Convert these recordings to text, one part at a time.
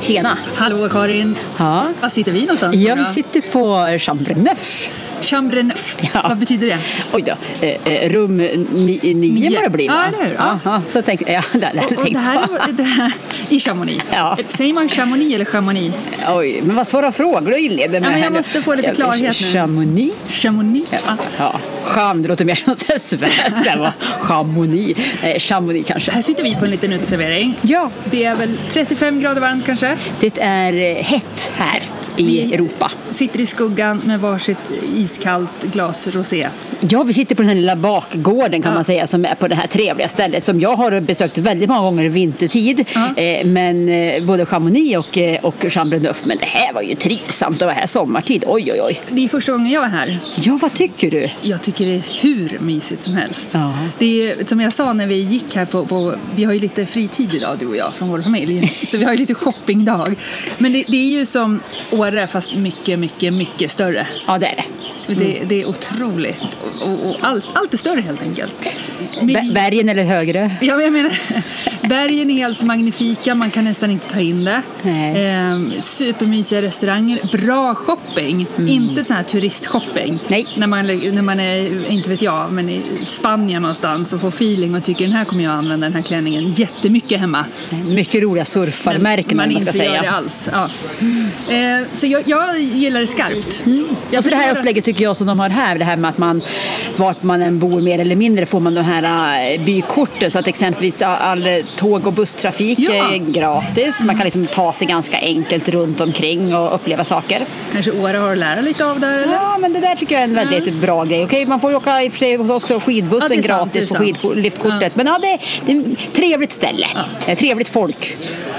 Tjena! Hallå Karin! Ja, Var sitter vi någonstans? ja vi sitter på Chambre Neuf. Ja. Vad betyder det? Oj då, eh, eh, rum ni, nio Nio. må det bli va? Ja, eller hur? Ja. Aha, så tänkte jag, ja, där, där Och, och det här är det här, i Chamonix. Ja. Säger man Chamonix eller Chamonix? Oj, men vad svåra frågor du inleder med Ja, men jag måste få lite klarhet nu. Chamonix? Chamonix? Ja. Ja. ja. Cham, det låter mer som något svenskt. än vad- Chamonix. Eh, Chamonix kanske. Här sitter vi på en liten uteservering. Ja, Det är väl 35 grader varmt kanske. det är eh, hett här i Vi- Europa. Sitter i skuggan med varsitt iskallt glas rosé. Ja, vi sitter på den här lilla bakgården kan Ja. man säga som är på det här trevliga stället som jag har besökt väldigt många gånger i vintertid. Ja. Eh, men eh, både Chamonix och, eh, och Chambre Neuf. Men det här var ju trivsamt att vara här sommartid. Oj, oj, oj. Det är första gången jag är här. Ja, vad tycker du? Jag tycker det är hur mysigt som helst. Ja. Det är, som jag sa när vi gick här på, på, vi har ju lite fritid idag du och jag från vår familj, så vi har ju lite shoppingdag. Men det, det är ju som Åre fast mycket, mycket, mycket större. Ja, det är det. Det, det är otroligt och, och, allt, allt är större helt enkelt. Bergen eller högre? Ja, men jag menar, bergen är helt magnifika, man kan nästan inte ta in det. Ehm, supermysiga restauranger, bra shopping, inte sån här turistshopping. Mm. Nej. När man, när man är, inte vet jag, men i Spanien någonstans och får feeling och tycker den här kommer jag använda den här klänningen jättemycket hemma. Mycket roliga surfarmärken man man inte gör det säga. alls. Ja. Ehm, så jag, jag gillar det skarpt. Jag Och så det här upplägget tycker jag som de har här, det här med att man vart man än bor mer eller mindre får man de här äh, bykorten så att exempelvis all tåg och busstrafik Ja. är gratis. Man kan liksom ta sig ganska enkelt runt omkring och uppleva saker. Kanske Åre har att lära lite av där eller? Ja, men det där tycker jag är en väldigt bra grej. Okej, man får ju åka i och för sig hos oss skidbussen Ja, sant, gratis på skidliftkortet. Ja. Men ja, det, det är ett trevligt ställe. Eh, Trevligt folk.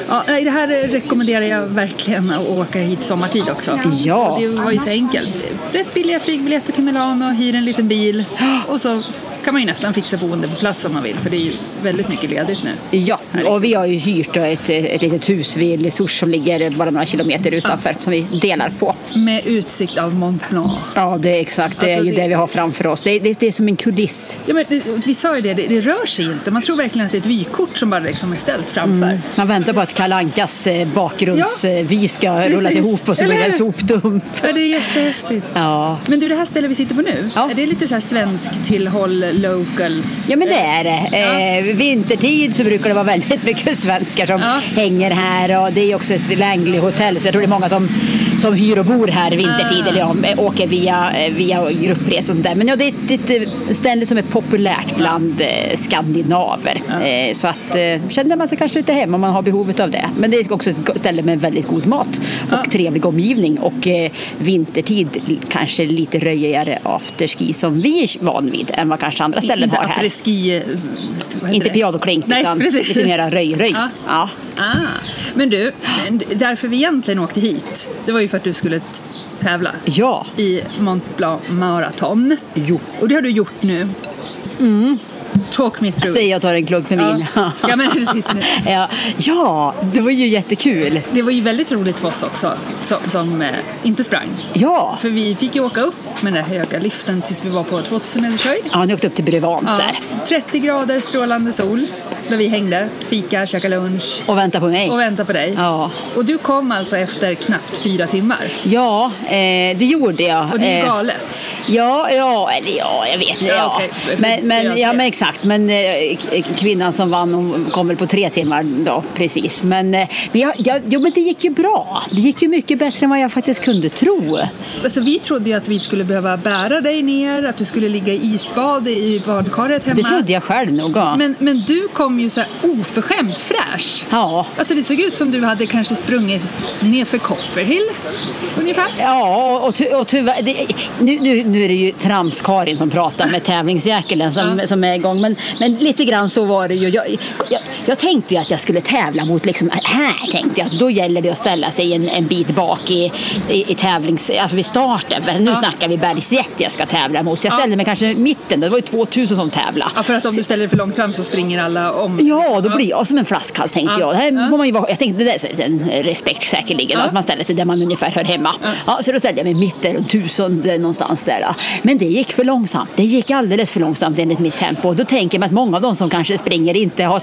Ja, det här rekommenderar jag verkligen att åka hit sommartid också. Ja. Det var ju så enkelt. Rätt billiga flygbiljetter till Milano, hyr en liten bil och så kan man ju nästan fixa boende på plats om man vill för det är ju väldigt mycket ledigt nu. Ja, och vi har ju hyrt ett, ett litet hus vid Lesurs som ligger bara några kilometer utanför som vi delar på. Med utsikt av Mont Blanc. Ja, det är exakt. Det är Alltså, ju det- det vi har framför oss. Det är, det, det är som en kuliss. Ja, men det- vi sa ju det, det, rör sig inte. Man tror verkligen att det är ett vykort som bara liksom är ställt framför. Man väntar på att Kalankas bakgrundsvy ska precis. rullas ihop och så blir det en sopdump. Ja, det är jättehäftigt. Ja. Men du, det här stället vi sitter på nu, Ja. är det lite så här svensk tillhåll, locals? Ja men det är det. Eh, vintertid så brukar det vara väldigt mycket svenskar som Ja. hänger här och det är också ett Langley hotell så jag tror det är många som, som hyr och bor här vintertid Ah. eller ja, eh, åker via, eh, via gruppresor och sånt där. Men ja, det är ett, ett eh, ställe som är populärt bland eh, skandinaver. Eh, så att eh, känner man sig kanske lite hemma om man har behovet av det. Men det är också ett ställe med väldigt god mat och Ja. trevlig omgivning och eh, vintertid kanske lite röjigare afterski som vi är van vid än vad kanske andra ställen inte har här. après-ski, eh, Inte pianoklink Nej, utan precis. lite mera röj-röj. Ja. Ja. Ah. Men du, därför vi egentligen åkte hit, det var ju för att du skulle tävla ja. i Mont Blanc Marathon. Jo. Och det har du gjort nu. Talk me through Säg jag tar en klunk med vin. Ja. ja, men precis. ja. ja, det var ju jättekul. Det var ju väldigt roligt för oss också, som, som eh, inte sprang. Ja. För vi fick ju åka upp med den där höga liften tills vi var på 2000 meters höjd. Ja, ni åkte upp till Brevant Ja, där 30 grader strålande sol där vi hängde, fika, käka lunch och väntade på mig. och väntade på dig. Ja. Och du kom alltså efter knappt fyra timmar. Ja, eh, det gjorde jag. Och det är ju Eh, galet. Ja, ja, eller ja, jag vet inte. Ja, Ja, okej. Men, men, Ja, men exakt. Men eh, k- kvinnan som vann hon kom väl på tre timmar då, precis. Men, eh, men, jag, jag, jo, men det gick ju bra. Det gick ju mycket bättre än vad jag faktiskt kunde tro. Alltså, vi trodde ju att vi skulle behöva bära dig ner, att du skulle ligga i isbad i badkaret hemma. Det trodde jag själv nog. Men, men du kom ju så här oförskämt fräsch. Ja. Alltså det såg ut som du hade kanske sprungit ner för Copperhill ungefär. Ja, och, ty, och tyvärr, det, nu, nu, nu är det ju Trams-Karin som pratar med tävlingsjäkeln som, Ja. som är igång. Men, men lite grann så var det ju. Jag, jag, jag tänkte ju att jag skulle tävla mot, liksom, här tänkte jag att då gäller det att ställa sig en, en bit bak i, i, i tävlings, alltså vid starten. För nu Ja. snackar vi bergsjet jag ska tävla mot. Så jag Ja. ställde mig kanske i mitten, det var ju 2000 som tävlade. Ja, för att om du ställer dig för långt fram så springer alla om. Ja, då blir jag som en flaskhals tänkte Ja. jag. Det här får man ju vara, jag tänkte det är en respekt säkerligen, att man ställer sig där man ungefär hör hemma. Ja. så då ställde jag mig mitten, runt tusende någonstans där. Men det gick för långsamt. Det gick alldeles för långsamt enligt mitt tempo. Då tänker man att många av de som kanske springer inte har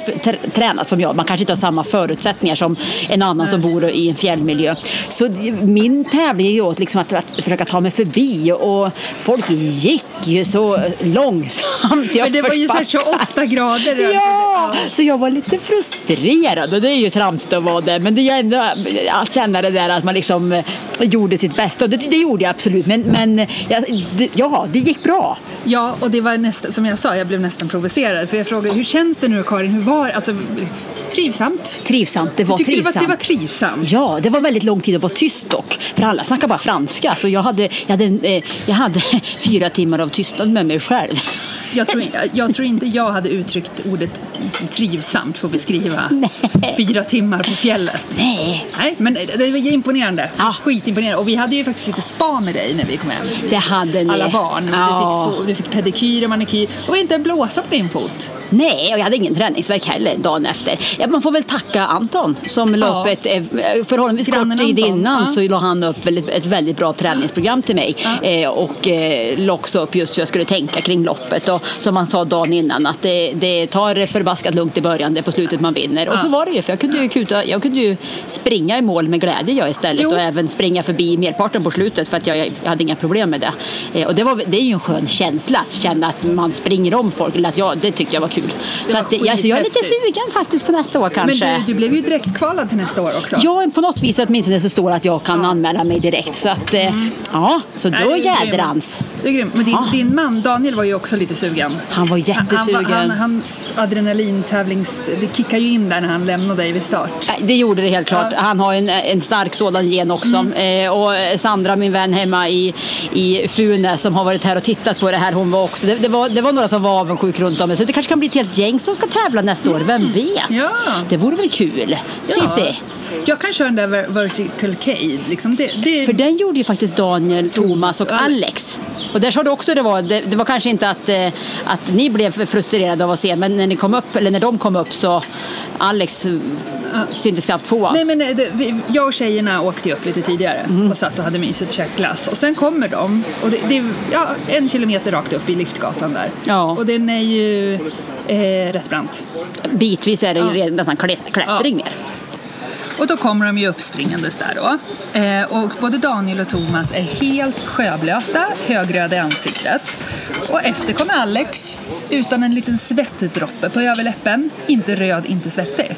tränat som jag. Man kanske inte har samma förutsättningar som en annan som bor i en fjällmiljö. Så min tävling är ju åt liksom att, att försöka ta mig förbi och folk gick ju så långsamt. i Men det var ju så här uppförsbackar. 28 grader. Ja, Så jag var lite frustrerad och det är ju tramsigt att vara det. Men det är ändå att känna det där att man liksom eh, gjorde sitt bästa. Det, det gjorde jag absolut. Men, men ja, det, ja, det gick bra. Ja, och det var nästan, som jag sa, jag blev nästan provocerad. För jag frågade, hur känns det nu Karin? Hur var Alltså, trivsamt? Trivsamt, det var Jag tyckte det var, trivsamt. det var trivsamt. Ja, det var väldigt lång tid att vara tyst dock. För alla snackar bara franska. Så jag hade, jag hade, eh, jag hade fyra timmar av tystnad med mig själv. Jag tror, jag tror inte jag hade uttryckt ordet trivsamt för att beskriva fyra timmar på fjället. Nej, Nej, men det var imponerande. Ja. Skitimponerande. Och vi hade ju faktiskt lite spa med dig när vi kom hem. det hade ni. Alla barn. Ja. Du, fick, du fick pedikyr och manikyr. Och inte en blåsa på din fot. Nej, och jag hade ingen träningsvärk heller dagen efter. Ja, man får väl tacka Anton som la Ja. upp ett eh, förhållandevis Grannen kort tid Anton, innan ja. så la han upp väldigt, ett väldigt bra träningsprogram till mig eh, och eh, la också upp just hur jag skulle tänka kring loppet och som han sa dagen innan att det, det tar förbaskat lugnt i början, det är på slutet man vinner. Och så var det ju för jag kunde ju, kuta, jag kunde ju springa i mål med glädje jag istället Jo. och även springa förbi merparten på slutet för att jag, jag hade inga problem med det. Eh, och det, var, det är ju en skön känsla, känna att man springer om folk, eller att jag, det tyckte jag var kul. Det Så var att, ja, så jag är lite sugen faktiskt på nästa år kanske. Men du, du blev ju direkt kvalad till nästa år också. Ja, på något vis åtminstone så står det att jag kan anmäla mig direkt. Så att, eh, ja, så då jädrans. Det är grymt. Men din, Ja. din man Daniel var ju också lite sugen. Han var jättesugen. Han, han, hans adrenalintävlings... Det kickar ju in där när han lämnade dig vid start. Det gjorde det helt klart. Ja. Mm. Han har en, en stark sådan gen också. Eh, och Sandra, min vän hemma i, i Fune som har varit här och tittat på det här, hon var också. Det, det, var, det var några som var avundsjuk runt om. Så det kanske kan bli ett helt gäng som ska tävla nästa år. Vem vet? Mm. Ja. Det vore väl kul? Cissi? Jag kan köra den där ver- vertical cade. Liksom det, det, För den gjorde ju faktiskt Daniel, Thomas och Alex. Och där sa du också det var, det, det var kanske inte att, eh, att ni blev frustrerade av att se, men när ni kom upp, eller när de kom upp så Alex syntes knappt på. Nej men eh, det, vi, jag och tjejerna åkte ju upp lite tidigare Mm. och satt och hade mysigt och käkat glass. Och sen kommer de och det, är ja, en kilometer rakt upp i liftgatan där. Ja. Och den är ju eh, rätt brant. Bitvis är det ju Ja. nästan klätt, klättring ner. Och då kommer de ju uppspringandes där då. Eh, och både Daniel och Thomas är helt sjöblöta, högröda i ansiktet. Och efter kommer Alex utan en liten svettdroppe på överläppen. Inte röd, inte svettig.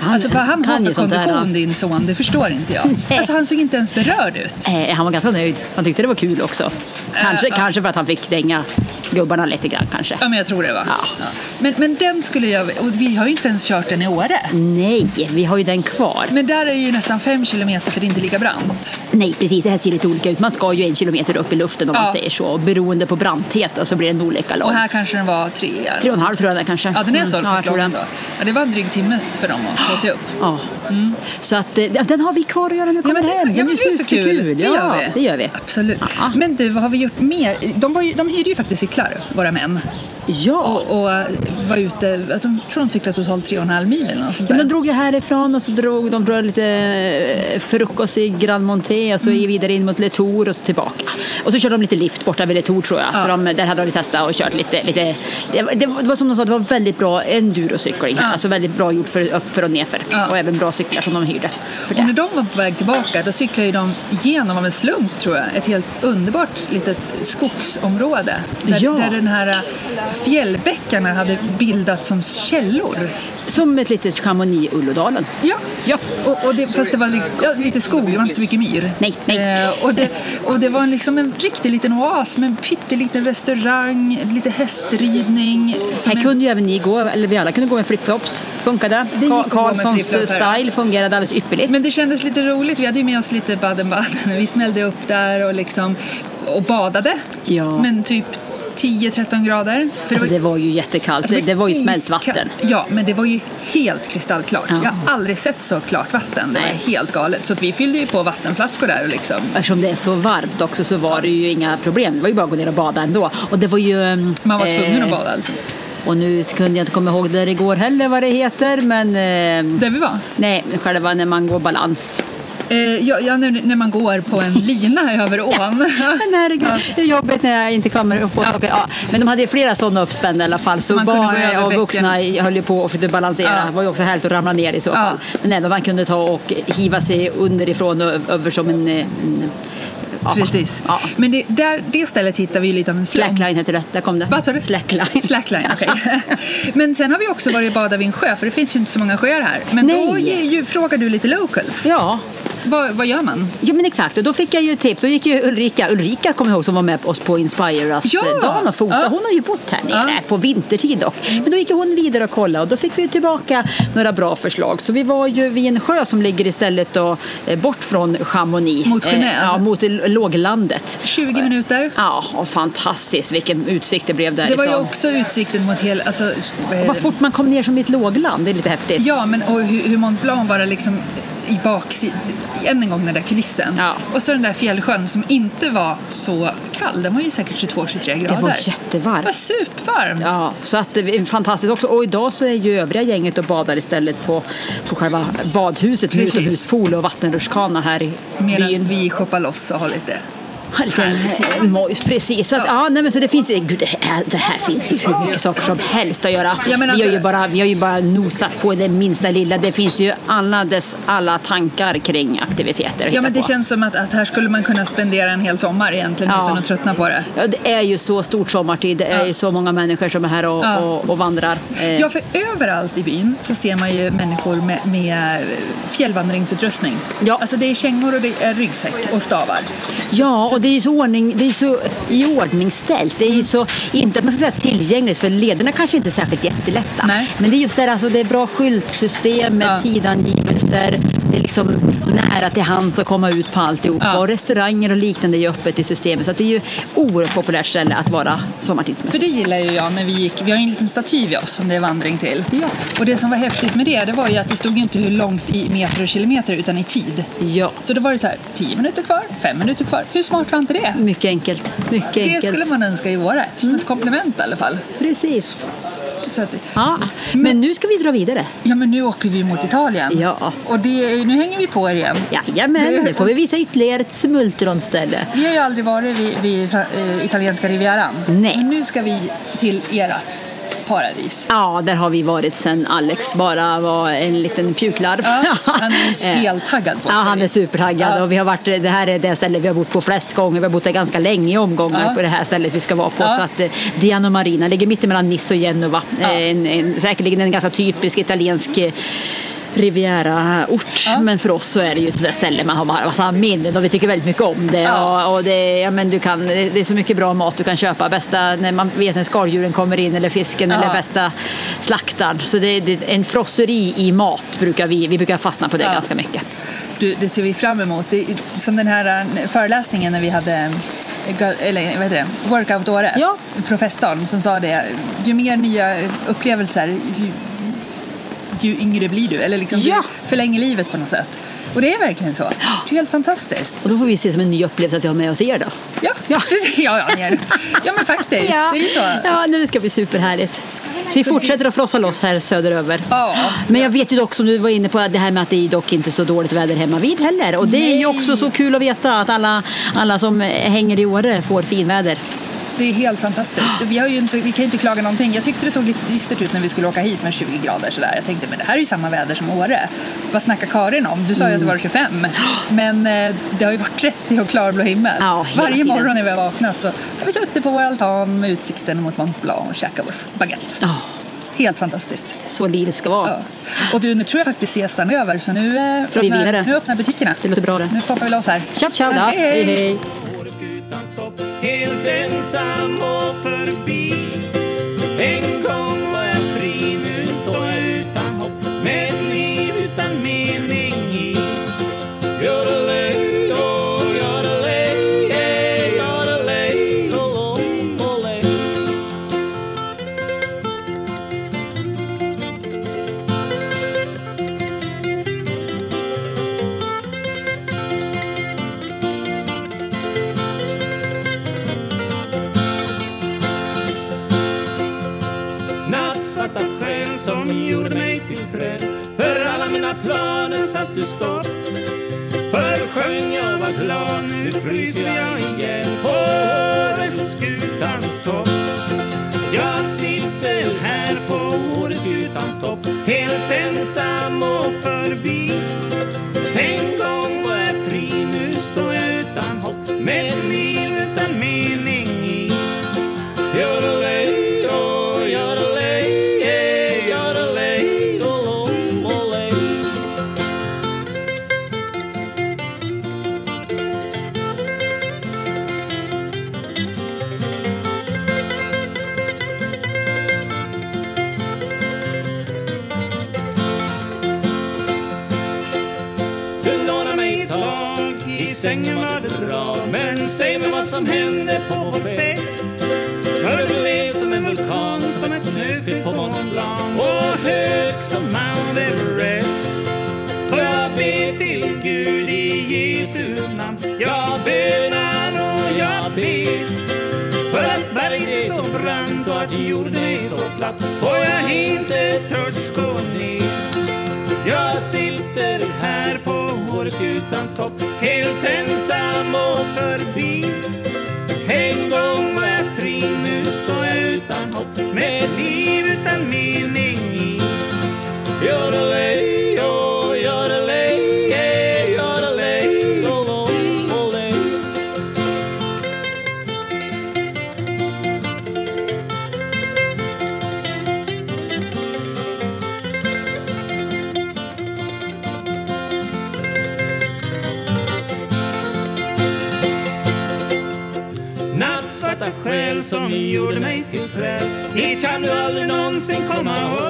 Han alltså vad han har för kondition din son, det förstår inte jag. Alltså han såg inte ens berörd ut. Eh, han var ganska nöjd. Han tyckte det var kul också. Kanske, ja. kanske för att han fick dänga gubbarna lite grann kanske. Ja men jag tror det va? Ja. Men, men den skulle jag, och vi har ju inte ens kört den i Åre. Nej, vi har ju den kvar. Men där är ju nästan fem kilometer för det är inte lika brant. Nej, precis. Det här ser lite olika ut. Man ska ju en kilometer upp i luften om Ja. man säger så. Och beroende på branthet så blir den olika lång. Och här kanske den var tre. Tre och en halv tror jag är kanske. Ja, den är så Mm, ja, jag tror lång då. Ja, det var en dryg timme för dem att ta sig upp. Ja. Så att, eh, den har vi kvar att göra när vi Ja, kommer men det, hem. ja, Den men är det är så kul. Det ja, gör vi. det gör vi. Absolut. Ja. Men du, vad har vi gjort mer? De, var ju, de hyrde ju faktiskt cyklar, våra män. Ja. Och, och var ute, jag tror de cyklade totalt tre och en halv mil eller något sånt Ja, där. de drog ju härifrån och så drog de drog lite eh, frukost i Grand Monté och så Mm. vidare in mot Le Tour och så tillbaka. Och så körde de lite lift borta vid Le Tour tror jag. Så Ja. de, där hade de testat och kört lite. lite det, var- det, var- som de sa, det var väldigt bra endurocykling. Ja. Alltså väldigt bra gjort för upp för och nerför. Ja. Och även bra cyklar som de hyrde. Och när de var på väg tillbaka då cyklade de igenom av en slump tror jag ett helt underbart litet skogsområde. Där, där den här fjällbäckarna hade bildats som källor. Som ett litet Chamonix Ullådalen. Ja, Ja. Och, och det, fast det var li, ja, lite skog, det var inte så mycket myr. Nej, nej. Eh, och, det, och det var liksom en riktig liten oas med en pytteliten restaurang, lite hästridning. Här en- kunde ju även ni gå, eller vi alla kunde gå med flipflops. Funkade. Ka- Karlssons här. style fungerade alldeles ypperligt. Men det kändes lite roligt, vi hade ju med oss lite Baden-Baden. Vi smällde upp där och, liksom, och badade. Ja. Men typ 10-13 grader. För Alltså det var ju jättekallt, Alltså, det var ju smält vatten. Ja, men det var ju helt kristallklart. Ja. Jag har aldrig sett så klart vatten. Det Nej. var helt galet. Så att vi fyllde ju på vattenflaskor där och liksom. Eftersom det är så varmt också så var det ju inga problem. Det var ju bara att gå ner och bada ändå. Och det var ju... Man var tvungen eh, att bada alltså. Och nu kunde jag inte komma ihåg där igår heller vad det heter, men... Eh, Där vi var. nej, själva när man går balans. Eh, ja, ja, när, man går på en lina över ån. Men herregud, det är jobbigt när jag inte kommer upp och saker. Ja, men de hade flera sådana uppspända i alla fall. Så Man barn och bäcken. vuxna höll ju på och försökte balansera. Ja. Det var ju också härligt att ramla ner i så Ja. fall. Men även man kunde ta och hiva sig underifrån och över som en... eh, en ja. Precis. Ja. Men det, där, det stället hittar vi ju lite av en slump. Slackline heter det, där kom det. Vad sa du? Slackline. Slackline, okej. Men sen har vi också varit och badat vid en sjö, för det finns ju inte så många sjöar här. Men då Nej. ger ju, frågar du lite locals. Ja, Vad, vad gör man? Ja men exakt, och då fick jag ju tips. Då gick ju Ulrika, Ulrika kommer jag ihåg som var med oss på Inspire-dagen Ja! och fotade. Ja. Hon har ju bott här nere Ja. på vintertid dock. Men då gick hon vidare och kollade och då fick vi tillbaka några bra förslag. Så vi var ju vid en sjö som ligger istället då, eh, bort från Chamonix. Mot Genève? Eh, ja, mot låglandet. 20 minuter. Ja, och fantastiskt vilken utsikt det blev Det därifrån. var ju också utsikten mot hela... Alltså, vad det? fort man kom ner som i ett lågland, det är lite häftigt. Ja, men och hur, hur Mont Blanc bara liksom i baksidan, än en gång den där kulissen. Ja. Och så den där fjällsjön som inte var så kall, den var ju säkert 22-23 grader. Det var Det jättevarmt. var supervarmt. Ja, så att det är fantastiskt också. Och idag så är ju övriga gänget och badar istället på, på själva badhuset utomhuspool och vattenrutschkana här i Medan byn. vi shoppar loss och har lite... Mojs, precis. Så att, ja. nej, men så det finns, gud, det, här, det här finns ju hur mycket saker som helst att göra. Ja, men vi, har alltså- ju bara, vi har ju bara nosat på det minsta lilla. Det finns ju alla dess alla tankar kring aktiviteter Ja, men det på. känns som att, att här skulle man kunna spendera en hel sommar egentligen Ja. utan att tröttna på det. Ja, det är ju så stort sommartid. Det är Ja. ju så många människor som är här och, Ja. och, och vandrar. Eh, Ja, för överallt i byn så ser man ju människor med, med fjällvandringsutrustning. Ja. Alltså det är kängor och det är ryggsäck och stavar. Ja, och det är ju så, ordning, det är så iordningställt. Det är ju så, inte man ska säga tillgängligt, för lederna kanske inte är särskilt jättelätta. Nej. Men det är just det, alltså, det är bra skyltsystem med Ja. tidangivelser. Det är liksom nära till hands att komma ut på alltihopa. Ja. Och restauranger och liknande är öppet i systemet. Så det är ju oerhört populärt ställe att vara För sommartidsmässig. det gillar ju jag när vi gick. Vi har ju en liten staty vid oss som det är vandring till. Ja. Och det som var häftigt med det, det var ju att det stod inte hur långt i meter och kilometer utan i tid. Ja, Så då var det så här, 10 minuter kvar, 5 minuter kvar. Hur smart var inte det? mycket enkelt. Mycket Det enkelt. skulle man önska i Åre, som ett komplement i alla fall. Precis. Så att, Ja, men nu ska vi dra vidare. ja, men nu åker vi mot Italien. Ja. Och det, nu hänger vi på er igen. Jajamän, Det- nu får vi visa ytterligare ett smultronställe. Vi har ju aldrig varit vid, vid eh, italienska rivieran. Nej. Men nu ska vi till ert paradis. Ja, där har vi varit sen Alex bara var en liten pjuklarv. Ja, han är Eh, helt taggad på Ja, han är supertaggad Ja. och vi har varit, det här är det stället vi har bott på flest gånger. Vi har bott där ganska länge i omgångar Ja. på det här stället vi ska vara på. Så att eh, Diano Marina ligger mitt emellan Nice och Genova. Eh, En, en, säkerligen en ganska typisk italiensk Riviera-ort. Ja. Men för oss så är det ju sådär ställe man har massa minnen och vi tycker väldigt mycket om det. Ja. Och, och det, ja, men du kan, det är så mycket bra mat du kan köpa. Bästa när man vet när skaldjuren kommer in eller fisken Ja. eller bästa slaktaren. Så det, det, en frosseri i mat brukar vi, vi brukar fastna på det ganska mycket. Du, det ser vi fram emot. Det, som den här eh, föreläsningen när vi hade eh, eller, vad heter det? workout-året. Ja. Professorn som sa det. Ju mer nya upplevelser ju, ju yngre blir du. Eller liksom Ja. du förlänger livet på något sätt. Och det är verkligen så. Det är helt fantastiskt. Och då får vi se som en ny upplevelse att vi har med oss er då. Ja, Ja. precis. Ja, ja, ja. ja men faktiskt. Det är ju så. ja, nu ska bli superhärligt. Vi fortsätter att frossa loss här söderöver. Ja. Men jag vet ju dock som du var inne på det här med att det är dock inte så dåligt väder hemma vid heller. Och det är ju också så kul att veta att alla, alla som hänger i Åre får finväder. Det är helt fantastiskt. Vi, har ju inte, vi kan ju inte klaga någonting. Jag tyckte det såg lite dystert ut när vi skulle åka hit med 20 grader sådär. Jag tänkte, men det här är ju samma väder som Åre. Vad snackar Karin om? Du sa ju att det var 25. Men eh, det har ju varit 30 och klarblå himmel. Ja, Varje tiden. morgon när vi har vaknat så har vi suttit på vår altan med utsikten mot Mont Blanc och käkat vår baguette. Ja, Helt fantastiskt. så livet ska vara. Ja. Och du, nu tror jag faktiskt siestan är över så nu, eh, vi öppnar, nu öppnar butikerna. Det låter bra det. Nu poppar vi loss här. Ciao, ciao. Ja, hej, hej. Åreskutan stopp Helt ensam gjorde mig till träd. För alla mina planer satt du stopp. För sjöng jag var glad, nu fryser jag ihjäl på Åreskutans topp. Jag sitter här på Åreskutans topp Helt ensam och förbi. För att berget är så brant och att jorden är så platt och jag inte törs gå ner. Jag sitter här på Åreskutans topp Helt ensam och förbi. En gång var jag fri, nu står jag utan hopp Med liv någonsin komma